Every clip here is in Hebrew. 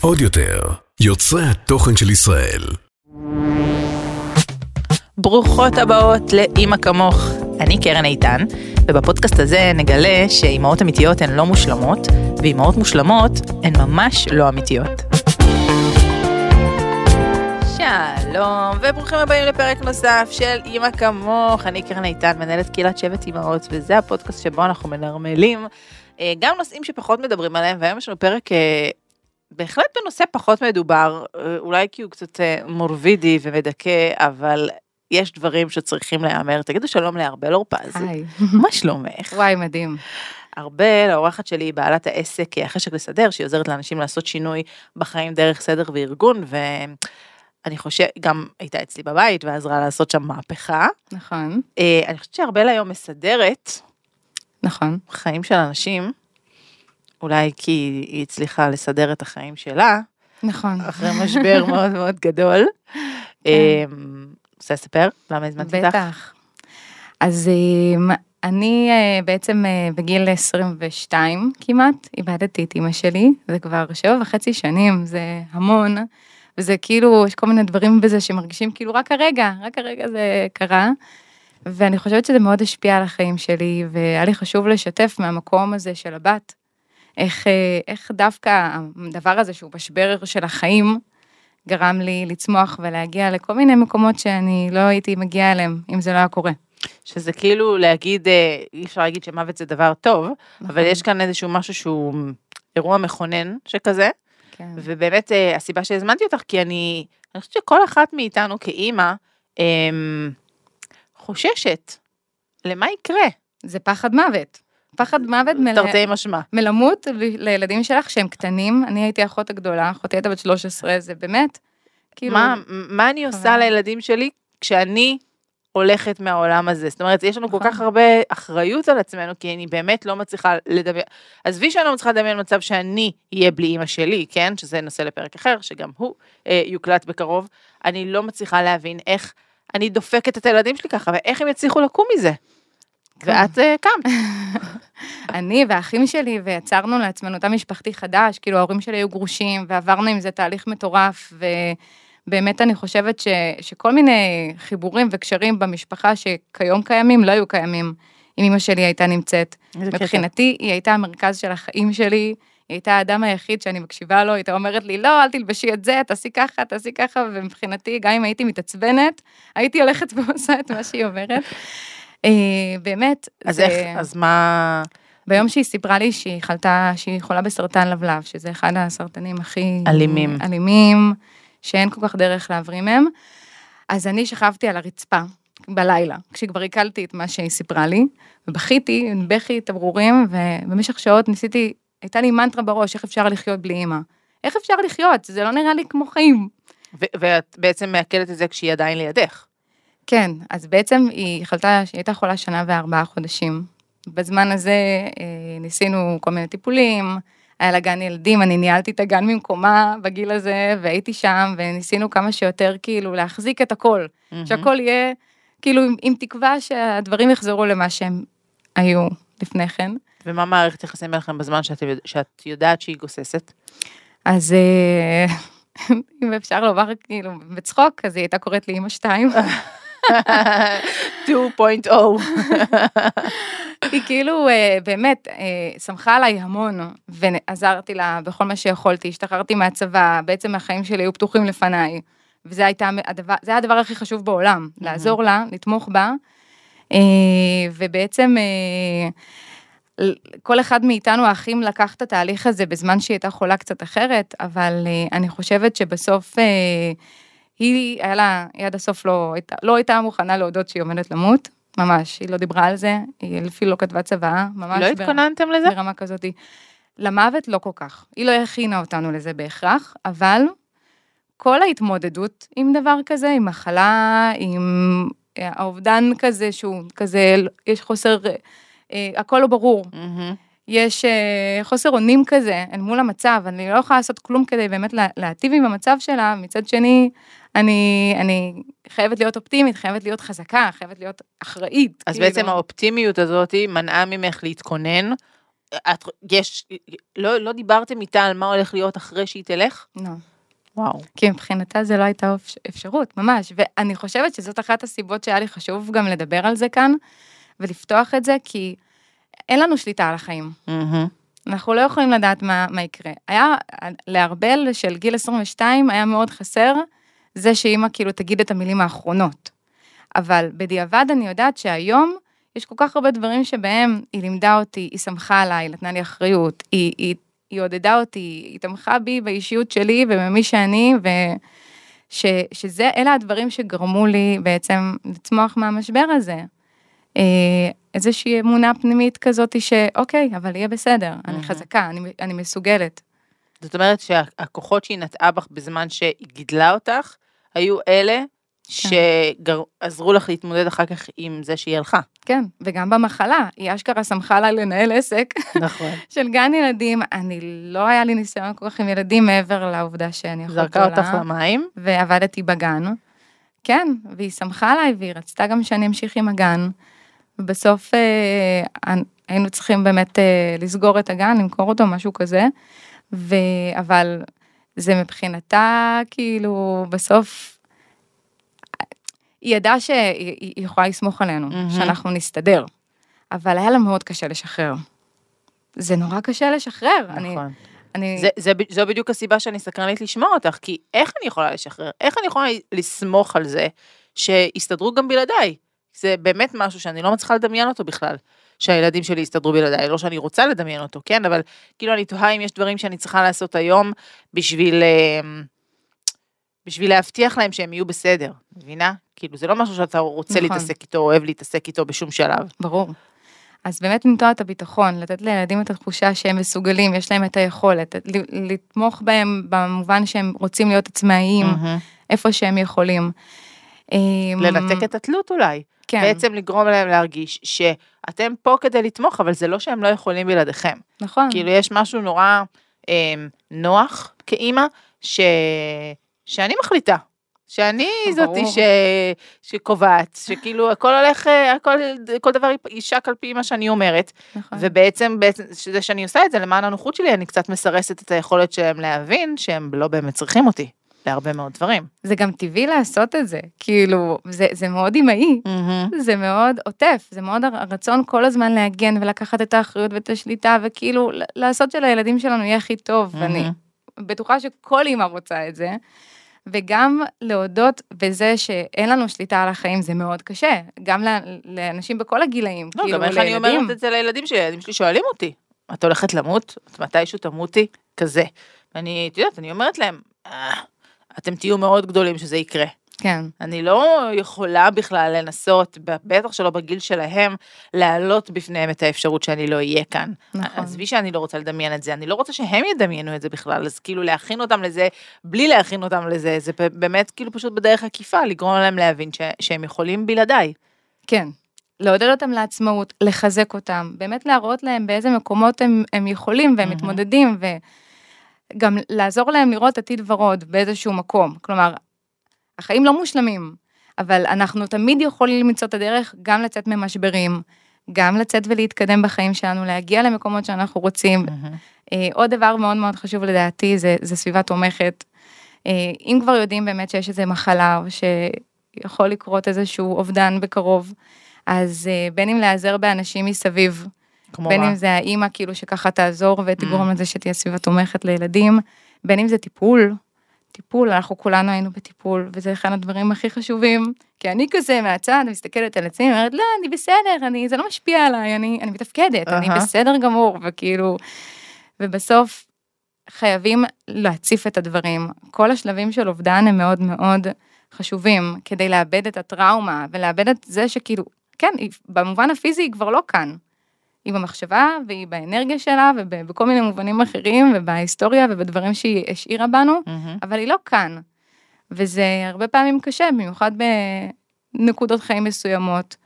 עוד יותר, יוצרי התוכן של ישראל. ברוכות הבאות לאימא כמוך. אני קרן איתן, ובפודקאסט הזה נגלה שאימהות אמיתיות הן לא מושלמות, ואימהות מושלמות הן ממש לא אמיתיות. שלום, וברוכים הבאים לפרק נוסף של אימא כמוך. אני קרן איתן, מנהלת קהילת שבט אימהות, וזה הפודקאסט שבו אנחנו מנרמלים גם נושאים שפחות מדברים עליהם, והיום יש לנו פרק אה, בהחלט בנושא פחות מדובר, אה, אולי כי הוא קצת מורבידי ומדכא, אבל יש דברים שצריכים להיאמר. תגידו שלום לארבל אורפז. היי. מה שלומך? וואי, מדהים. ארבל, האורחת שלי, היא בעלת העסק החשק לסדר, שהיא עוזרת לאנשים לעשות שינוי בחיים דרך סדר וארגון, ואני חושבת, גם הייתה אצלי בבית ועזרה לעשות שם מהפכה. נכון, אה, אני חושבת שארבל היום מסדרת נכון. חיים של אנשים, אולי כי היא הצליחה לסדר את החיים שלה, נכון. אחרי משבר מאוד מאוד גדול. אה, רוצה לספר למה הזמנתי אותך? בטח. אז אמ, אני אה, בעצם אה, בגיל 22 כמעט, איבדתי את אימא שלי, זה כבר שבע וחצי שנים, זה המון, וזה כאילו, יש כל מיני דברים בזה שמרגישים כאילו רק הרגע, רק הרגע זה קרה. ואני חושבת שזה מאוד השפיע על החיים שלי, והיה לי חשוב לשתף מהמקום הזה של הבת, איך, אה, איך דווקא הדבר הזה שהוא משבר של החיים, גרם לי לצמוח ולהגיע לכל מיני מקומות שאני לא הייתי מגיעה אליהם, אם זה לא היה קורה. שזה כאילו להגיד, אה, אי אפשר להגיד שמוות זה דבר טוב, אבל נכון. יש כאן איזשהו משהו שהוא אירוע מכונן שכזה, כן. ובאמת אה, הסיבה שהזמנתי אותך, כי אני, אני חושבת שכל אחת מאיתנו כאימא, אמ, חוששת למה יקרה, זה פחד מוות. פחד מוות מל... תרתי משמע. מלמות לילדים שלך שהם קטנים, אני הייתי האחות הגדולה, אחותי הייתה בת 13, זה באמת, כאילו, מה, מה אני עושה. לילדים שלי כשאני הולכת מהעולם הזה? זאת אומרת, יש לנו כל נכון. כך הרבה אחריות על עצמנו, כי אני באמת לא מצליחה לדמיין, עזבי שאני לא מצליחה לדמיין מצב שאני אהיה בלי אימא שלי, כן? שזה נושא לפרק אחר, שגם הוא אה, יוקלט בקרוב. אני לא מצליחה להבין איך אני דופקת את הילדים שלי ככה, ואיך הם יצליחו לקום מזה. כן. ואת אה, קמת. אני והאחים שלי, ויצרנו לעצמנו תא משפחתי חדש, כאילו ההורים שלי היו גרושים, ועברנו עם זה תהליך מטורף, ובאמת אני חושבת ש, שכל מיני חיבורים וקשרים במשפחה שכיום קיימים, לא היו קיימים, אם אמא שלי הייתה נמצאת. מבחינתי, היא הייתה המרכז של החיים שלי, היא הייתה האדם היחיד שאני מקשיבה לו, היא הייתה אומרת לי, לא, אל תלבשי את זה, תעשי ככה, תעשי ככה, ומבחינתי, גם אם הייתי מתעצבנת, הייתי הולכת ועושה את מה שהיא אומרת. אה, באמת, אז זה- איך, אז מה... ביום שהיא סיפרה לי שהיא חלתה, שהיא חולה בסרטן לבלב, שזה אחד הסרטנים הכי... אלימים. אלימים, שאין כל כך דרך להבריא מהם, אז אני שכבתי על הרצפה בלילה, כשכבר עיכלתי את מה שהיא סיפרה לי, ובכיתי, בכי תברורים, ובמשך שעות ניסיתי, הייתה לי מנטרה בראש, איך אפשר לחיות בלי אימא. איך אפשר לחיות? זה לא נראה לי כמו חיים. ואת בעצם מעכלת את זה כשהיא עדיין לידך. כן, אז בעצם היא חלתה, שהיא הייתה חולה שנה וארבעה חודשים. בזמן הזה אה, ניסינו כל מיני טיפולים, היה לה גן ילדים, אני ניהלתי את הגן ממקומה בגיל הזה, והייתי שם, וניסינו כמה שיותר כאילו להחזיק את הכל, שהכל יהיה כאילו עם, עם תקווה שהדברים יחזרו למה שהם היו לפני כן. ומה מערכת יחסים ביניכם בזמן שאת, שאת יודעת שהיא גוססת? אז אה, אם אפשר לומר כאילו בצחוק, אז היא הייתה קוראת לי אמא שתיים. 2.0. היא כאילו אה, באמת אה, שמחה עליי המון ועזרתי לה בכל מה שיכולתי, השתחררתי מהצבא, בעצם החיים שלי היו פתוחים לפניי. וזה הייתה הדבר, זה היה הדבר הכי חשוב בעולם, לעזור לה, לתמוך בה. ובעצם כל אחד מאיתנו האחים לקח את התהליך הזה בזמן שהיא הייתה חולה קצת אחרת, אבל אה, אני חושבת שבסוף אה, היא, היה לה, היא עד הסוף לא, לא הייתה מוכנה להודות שהיא עומדת למות, ממש, היא לא דיברה על זה, היא אפילו לא כתבה צוואה, ממש. לא בר- התכוננתם לזה? ברמה כזאת. למוות לא כל כך. היא לא הכינה אותנו לזה בהכרח, אבל כל ההתמודדות עם דבר כזה, עם מחלה, עם אה, האובדן כזה שהוא כזה, יש חוסר, הכל לא ברור. מהמם. יש אה, חוסר אונים כזה אל מול המצב, אני לא יכולה לעשות כלום כדי באמת לה- להטיב עם המצב שלה, מצד שני, אני, אני חייבת להיות אופטימית, חייבת להיות חזקה, חייבת להיות אחראית. אז כאילו. בעצם האופטימיות הזאת מנעה ממך להתכונן, את, יש, לא, לא דיברתם איתה על מה הולך להיות אחרי שהיא תלך? לא. וואו. כי מבחינתה זה לא הייתה אפ- אפשרות, ממש. ואני חושבת שזאת אחת הסיבות שהיה לי חשוב גם לדבר על זה כאן, ולפתוח את זה, כי אין לנו שליטה על החיים. אנחנו לא יכולים לדעת מה, מה יקרה. היה, לארבל של גיל 22 היה מאוד חסר זה שאימא כאילו תגיד את המילים האחרונות. אבל בדיעבד אני יודעת שהיום יש כל כך הרבה דברים שבהם היא לימדה אותי, היא שמחה עליי, נתנה לי אחריות, היא, היא, היא עודדה אותי, היא תמכה בי באישיות שלי ובמי שאני, וש, שזה, אלה הדברים שגרמו לי בעצם לצמוח מהמשבר הזה. אה, איזושהי אמונה פנימית כזאת שאוקיי, אבל יהיה בסדר, אני מהמם. חזקה, אני, אני מסוגלת. זאת אומרת שהכוחות שהיא נטעה בך בזמן שהיא גידלה אותך, היו אלה שעזרו לך להתמודד אחר כך עם זה שהיא הלכה. כן, וגם במחלה, היא אשכרה שמחה עליי לנהל עסק נכון. של גן ילדים, אני לא היה לי ניסיון כל כך עם ילדים מעבר לעובדה שאני אחות זרקה אותך למים. ועבדתי בגן. כן, והיא שמחה עליי והיא רצתה גם שאני אמשיך עם הגן. ובסוף אה, היינו צריכים באמת אה, לסגור את הגן, למכור אותו, משהו כזה. ו... אבל זה מבחינתה, כאילו, בסוף, היא ידעה שהיא היא יכולה לסמוך עלינו, מהמם. שאנחנו נסתדר. אבל היה לה מאוד קשה לשחרר. זה נורא קשה לשחרר. אני, נכון. אני, זה, זה, ב- זו בדיוק הסיבה שאני סקרנית לשמוע אותך, כי איך אני יכולה לשחרר? איך אני יכולה לסמוך על זה שיסתדרו גם בלעדיי? זה באמת משהו שאני לא מצליחה לדמיין אותו בכלל, שהילדים שלי יסתדרו בלעדיי, לא שאני רוצה לדמיין אותו, כן? אבל כאילו אני תוהה אם יש דברים שאני צריכה לעשות היום בשביל, אה, בשביל להבטיח להם שהם יהיו בסדר, מבינה? כאילו זה לא משהו שאתה רוצה נכון. להתעסק איתו, אוהב להתעסק איתו בשום שלב. ברור. אז באמת לנטוע את הביטחון, לתת לילדים את התחושה שהם מסוגלים, יש להם את היכולת, לתמוך בהם במובן שהם רוצים להיות עצמאיים, מהמם. איפה שהם יכולים. אמ, לנתק את התלות אולי. כן, בעצם לגרום להם להרגיש שאתם פה כדי לתמוך, אבל זה לא שהם לא יכולים בלעדיכם. נכון, כאילו יש משהו נורא אה, נוח כאימא, ש... שאני מחליטה. שאני. זאתי ש... שקובעת, שכאילו הכל הולך, הכל, כל דבר יישק על פי מה שאני אומרת, נכון. ובעצם בעצם שזה שאני עושה את זה למען הנוחות שלי, אני קצת מסרסת את היכולת שלהם להבין שהם לא באמת צריכים אותי להרבה מאוד דברים. זה גם טבעי לעשות את זה, כאילו, זה, זה מאוד אמאי. זה מאוד עוטף, זה מאוד הרצון כל הזמן להגן ולקחת את האחריות ואת השליטה וכאילו לעשות שלילדים שלנו יהיה הכי טוב, ואני מהמם. בטוחה שכל אימא רוצה את זה. וגם להודות בזה שאין לנו שליטה על החיים זה מאוד קשה, גם לאנשים בכל הגילאים, לא, כאילו גם איך אני לילדים. אומרת את זה לילדים שלי, הילדים שלי שואלים אותי, את הולכת למות? את מתישהו תמותי? כזה. ואני, את יודעת, אני אומרת להם, "אה, אתם תהיו מאוד גדולים שזה יקרה. כן, אני לא יכולה בכלל לנסות, בטח שלא בגיל שלהם, להעלות בפניהם את האפשרות שאני לא אהיה כאן. נכון. עזבי שאני לא רוצה לדמיין את זה, אני לא רוצה שהם ידמיינו את זה בכלל, אז כאילו להכין אותם לזה, בלי להכין אותם לזה, זה באמת כאילו פשוט בדרך עקיפה, לגרום להם להבין ש- שהם יכולים בלעדיי. כן. לעודד אותם לעצמאות, לחזק אותם, באמת להראות להם באיזה מקומות הם, הם יכולים והם מהמם. מתמודדים, וגם לעזור להם לראות עתיד ורוד באיזשהו מקום. כלומר, החיים לא מושלמים, אבל אנחנו תמיד יכולים למצוא את הדרך גם לצאת ממשברים, גם לצאת ולהתקדם בחיים שלנו, להגיע למקומות שאנחנו רוצים. אה, עוד דבר מאוד מאוד חשוב לדעתי זה, זה סביבה תומכת. אה, אם כבר יודעים באמת שיש איזה מחלה או שיכול לקרות איזשהו אובדן בקרוב, אז אה, בין אם להיעזר באנשים מסביב, כמו בין? אם זה האימא כאילו שככה תעזור ותגרום Mm. לזה שתהיה סביבה תומכת לילדים, בין אם זה טיפול, טיפול, אנחנו כולנו היינו בטיפול, וזה אחד הדברים הכי חשובים, כי אני כזה מהצד מסתכלת על עצמי, אומרת, לא, אני בסדר, אני, זה לא משפיע עליי, אני, אני מתפקדת, אני אהה. בסדר גמור, וכאילו, ובסוף חייבים להציף את הדברים. כל השלבים של אובדן הם מאוד מאוד חשובים, כדי לאבד את הטראומה, ולאבד את זה שכאילו, כן, במובן הפיזי היא כבר לא כאן. היא במחשבה והיא באנרגיה שלה ובכל מיני מובנים אחרים ובהיסטוריה ובדברים שהיא השאירה בנו, מהמם. אבל היא לא כאן. וזה הרבה פעמים קשה, במיוחד בנקודות חיים מסוימות.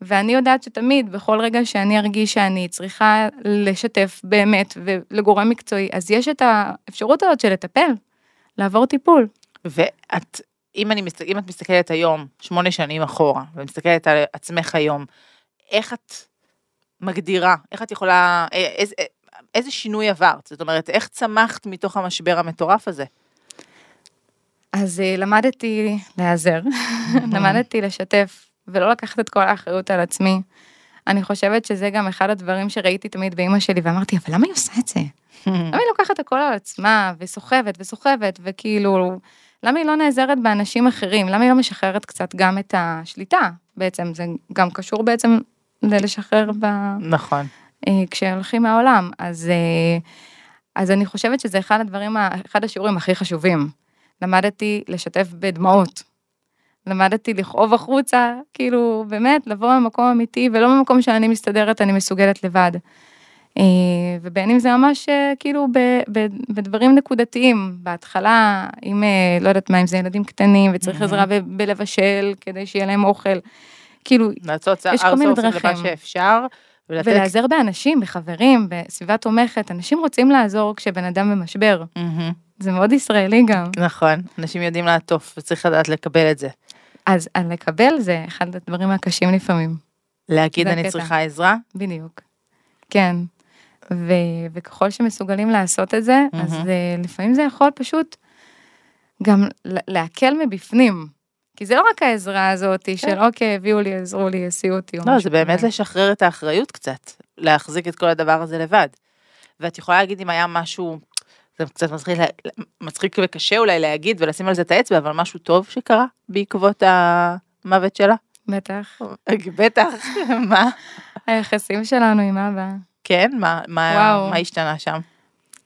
ואני יודעת שתמיד, בכל רגע שאני ארגיש שאני צריכה לשתף באמת ולגורם מקצועי, אז יש את האפשרות הזאת של לטפל, לעבור טיפול. ואת, אם, אני, אם את מסתכלת היום, שמונה שנים אחורה, ומסתכלת על עצמך היום, איך את מגדירה? איך את יכולה, אה, איזה, איזה שינוי עברת? זאת אומרת, איך צמחת מתוך המשבר המטורף הזה? אז אה, למדתי להיעזר, למדתי לשתף ולא לקחת את כל האחריות על עצמי. אני חושבת שזה גם אחד הדברים שראיתי תמיד באימא שלי ואמרתי, אבל למה היא עושה את זה? למה היא לוקחת הכל על עצמה וסוחבת וסוחבת וכאילו, למה היא לא נעזרת באנשים אחרים? למה היא לא משחררת קצת גם את השליטה? בעצם זה גם קשור בעצם ללשחרר ב... נכון. אה, כשהולכים מהעולם. אז, אה, אז אני חושבת שזה אחד הדברים, אחד השיעורים הכי חשובים. למדתי לשתף בדמעות. למדתי לכאוב החוצה, כאילו, באמת, לבוא ממקום אמיתי, ולא ממקום שאני מסתדרת, אני מסוגלת לבד. אה, ובין אם זה ממש כאילו ב- ב- בדברים נקודתיים, בהתחלה, אם, לא יודעת מה, אם זה ילדים קטנים וצריך עזרה ב- בלבשל כדי שיהיה להם אוכל, כאילו, לעשות יש כל מיני למה דרכים. שאפשר, ולתת... ולהיעזר באנשים, בחברים, בסביבה תומכת, אנשים רוצים לעזור כשבן אדם במשבר, מהמם. זה מאוד ישראלי גם. נכון, אנשים יודעים לעטוף, וצריך לדעת לקבל את זה. אז לקבל זה אחד הדברים הקשים לפעמים, להגיד אני הקטע. צריכה עזרה, בדיוק. כן. ו, וככל שמסוגלים לעשות את זה, אז מהמם. אה, לפעמים זה יכול פשוט גם להקל מבפנים. כי זה לא רק העזרה הזאת של אוקיי, הביאו לי, עזרו לי, הסיעו אותי. או כן. לא, זה באמת כזה. לשחרר את האחריות קצת, להחזיק את כל הדבר הזה לבד. ואת יכולה להגיד אם היה משהו, זה קצת מצחיק, מצחיק וקשה אולי להגיד ולשים על זה את האצבע, אבל משהו טוב שקרה בעקבות המוות שלה? בטח. בטח, מה? היחסים שלנו עם אבא. כן, מה, מה. מה השתנה שם?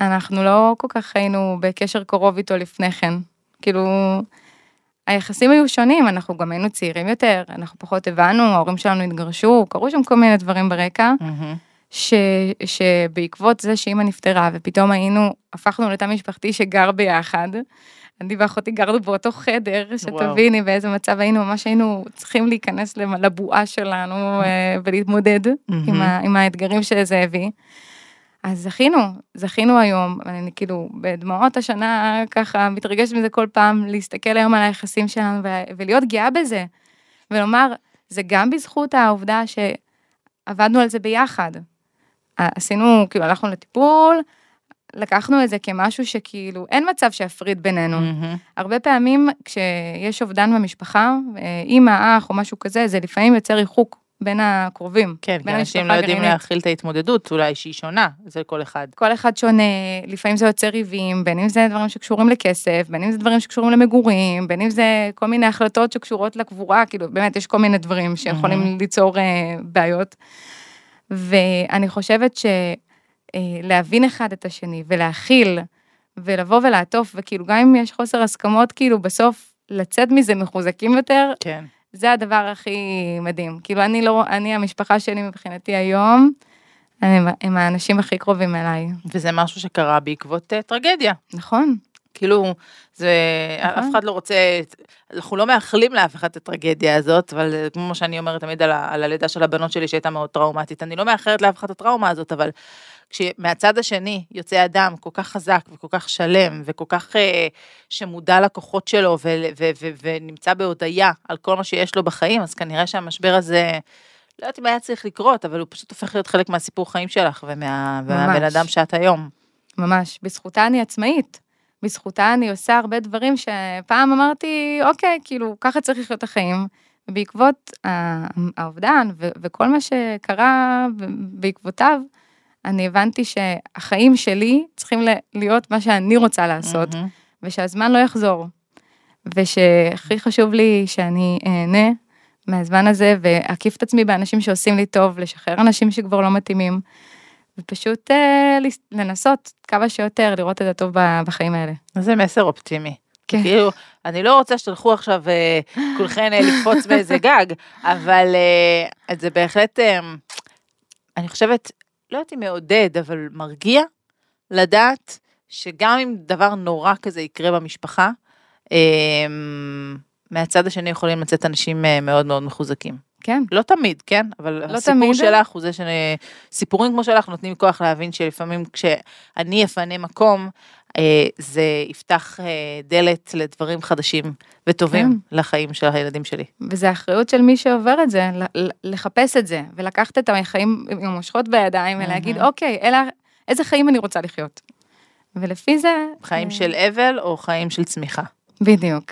אנחנו לא כל כך היינו בקשר קרוב איתו לפני כן. כאילו, היחסים היו שונים, אנחנו גם היינו צעירים יותר, אנחנו פחות הבנו, ההורים שלנו התגרשו, קרו שם כל מיני דברים ברקע, מהמם. ש, שבעקבות זה שאימא נפטרה ופתאום היינו, הפכנו לתא משפחתי שגר ביחד. אני ואחותי גרנו באותו חדר, שתביני באיזה מצב היינו, ממש היינו צריכים להיכנס לבועה שלנו אה, ולהתמודד עם, ה, עם האתגרים שזה הביא. אז זכינו, זכינו היום, אני כאילו בדמעות השנה ככה מתרגשת מזה כל פעם, להסתכל היום על היחסים שלנו ו- ולהיות גאה בזה, ולומר, זה גם בזכות העובדה שעבדנו על זה ביחד. עשינו, כאילו הלכנו לטיפול, לקחנו את זה כמשהו שכאילו אין מצב שיפריד בינינו. מהמם. הרבה פעמים כשיש אובדן במשפחה, אה, אימא, אח או משהו כזה, זה לפעמים יוצר ריחוק בין הקרובים. כן, כי בין אנשים המשפחה לא יודעים הגרעינית. להכיל את ההתמודדות, אולי שהיא שונה, זה כל אחד. כל אחד שונה, לפעמים זה יוצר ריבים, בין אם זה דברים שקשורים לכסף, בין אם זה דברים שקשורים למגורים, בין אם זה כל מיני החלטות שקשורות לקבורה, כאילו באמת יש כל מיני דברים שיכולים מהמם. ליצור אה, בעיות. ואני חושבת שלהבין אחד את השני ולהכיל ולבוא ולעטוף, וכאילו גם אם יש חוסר הסכמות, כאילו בסוף לצאת מזה מחוזקים יותר, כן. זה הדבר הכי מדהים. כאילו אני לא, אני המשפחה שלי מבחינתי היום, הם, הם האנשים הכי קרובים אליי. וזה משהו שקרה בעקבות אה, טרגדיה. נכון. כאילו, זה, נכון. אף אחד לא רוצה, אנחנו לא מאחלים לאף אחד את הטרגדיה הזאת, אבל כמו שאני אומרת תמיד על, ה, על הלידה של הבנות שלי שהייתה מאוד טראומטית, אני לא מאחלת לאף אחד את הטראומה הזאת, אבל כשמהצד השני יוצא אדם כל כך חזק וכל כך שלם וכל כך אה, שמודע לכוחות שלו ו, ו, ו, ונמצא בהודיה על כל מה שיש לו בחיים, אז כנראה שהמשבר הזה, לא יודעת אם היה צריך לקרות, אבל הוא פשוט הופך להיות חלק מהסיפור חיים שלך ומה, ומהבן. אדם שאת היום. ממש. בזכותה אני עצמאית. בזכותה אני עושה הרבה דברים שפעם אמרתי, אוקיי, כאילו, ככה צריך לחיות את החיים. ובעקבות האובדן וכל מה שקרה בעקבותיו, אני הבנתי שהחיים שלי צריכים להיות מה שאני רוצה לעשות, מהמם. ושהזמן לא יחזור. ושהכי חשוב לי שאני אהנה מהזמן הזה ואקיף את עצמי באנשים שעושים לי טוב, לשחרר אנשים שכבר לא מתאימים, ופשוט אה, לנסות כמה שיותר לראות את הטוב בחיים האלה. זה מסר אופטימי. כן. כאילו, אני לא רוצה שתלכו עכשיו אה, כולכן אה, לקפוץ באיזה גג, אבל אה, זה בהחלט, אה, אני חושבת, לא יודעת אם מעודד, אבל מרגיע לדעת שגם אם דבר נורא כזה יקרה במשפחה, אה, מהצד השני יכולים לצאת אנשים אה, מאוד מאוד מחוזקים. כן, לא תמיד, כן? אבל לא הסיפור תמיד. שלך הוא זה ש... סיפורים כמו שלך נותנים כוח להבין שלפעמים כשאני אפנה מקום, אה, זה יפתח אה, דלת לדברים חדשים וטובים כן. לחיים של הילדים שלי. וזה האחריות של מי שעובר את זה, לחפש את זה, ולקחת את החיים עם המושכות בידיים, ולהגיד. אוקיי, אלה, איזה חיים אני רוצה לחיות. ולפי זה... חיים אה, של אבל או חיים של צמיחה. בדיוק.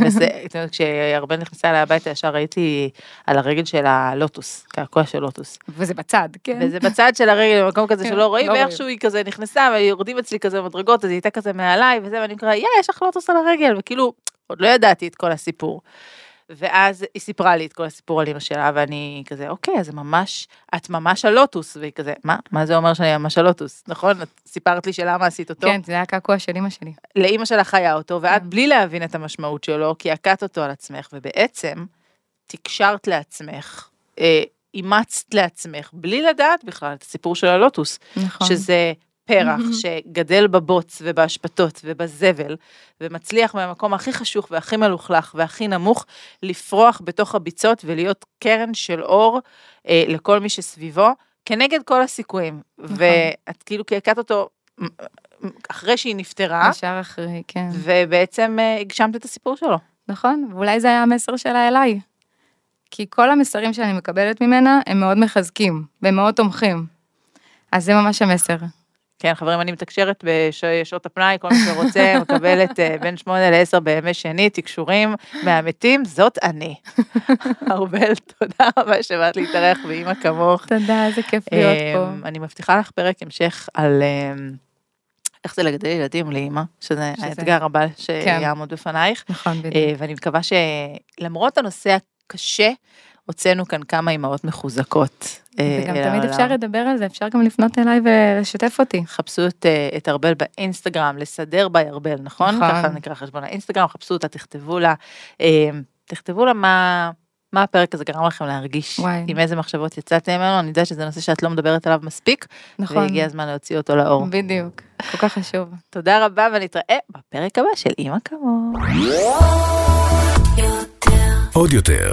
וזה, את יודעת, כשארבל נכנסה אליי הביתה, ישר ראיתי על הרגל של הלוטוס, קעקוע של לוטוס. וזה בצד, כן. וזה בצד של הרגל, במקום כזה כן, שלא רואים, לא. ואיכשהו היא כזה נכנסה, ויורדים אצלי כזה מדרגות, אז היא הייתה כזה מעליי, וזה, ואני מקרה, יא, יש לך לוטוס על הרגל, וכאילו, עוד לא ידעתי את כל הסיפור. ואז היא סיפרה לי את כל הסיפור על אמא שלה, ואני כזה, אוקיי, אז זה ממש, את ממש הלוטוס, והיא כזה, מה? מה זה אומר שאני ממש הלוטוס? נכון? את סיפרת לי שלמה עשית אותו? כן, זה היה קעקוע של אמא שלי. לאימא שלך היה אותו, ואת כן. בלי להבין את המשמעות שלו, קעקעת אותו על עצמך, ובעצם תקשרת לעצמך, אה, אימצת לעצמך, בלי לדעת בכלל את הסיפור של הלוטוס, נכון. שזה פרח שגדל בבוץ ובאשפתות ובזבל, ומצליח מהמקום הכי חשוך והכי מלוכלך והכי נמוך, לפרוח בתוך הביצות ולהיות קרן של אור אה, לכל מי שסביבו, כנגד כל הסיכויים. ואת כאילו קעקעת אותו אחרי שהיא נפטרה, ישר אחרי, כן. ובעצם אה, הגשמת את הסיפור שלו. נכון, ואולי זה היה המסר שלה אליי. כי כל המסרים שאני מקבלת ממנה הם מאוד מחזקים, והם מאוד תומכים. אז זה ממש המסר. כן, חברים, אני מתקשרת בשעות הפנאי, כל מי שרוצה, מקבלת אה, בין שמונה לעשר בימי שני, תקשורים מהמתים, זאת אני. ארבל, תודה רבה שבאת להתארח באמא כמוך. תודה, איזה כיף להיות פה. אני מבטיחה לך פרק המשך על אמ, איך זה לגדל ילדים לאמא, שזה שזה- האתגר הבא שיעמוד בפנייך. נכון, אה, בדיוק. ואני מקווה שלמרות הנושא הקשה, הוצאנו כאן כמה אימהות מחוזקות. אה, וגם תמיד העולם. אפשר לדבר על זה, אפשר גם לפנות אליי ולשתף אותי. חפשו את, אה, את ארבל באינסטגרם, לסדר בי ארבל, נכון? נכון. ככה נקרא חשבון האינסטגרם, חפשו אותה, תכתבו לה, אה, תכתבו לה מה, מה הפרק הזה גרם לכם להרגיש, וואי. עם איזה מחשבות יצאתם ממנו, אני יודעת שזה נושא שאת לא מדברת עליו מספיק, נכון, והגיע הזמן להוציא אותו לאור. בדיוק, כל כך חשוב. תודה רבה ונתראה בפרק הבא של אימא כמוך. עוד יותר,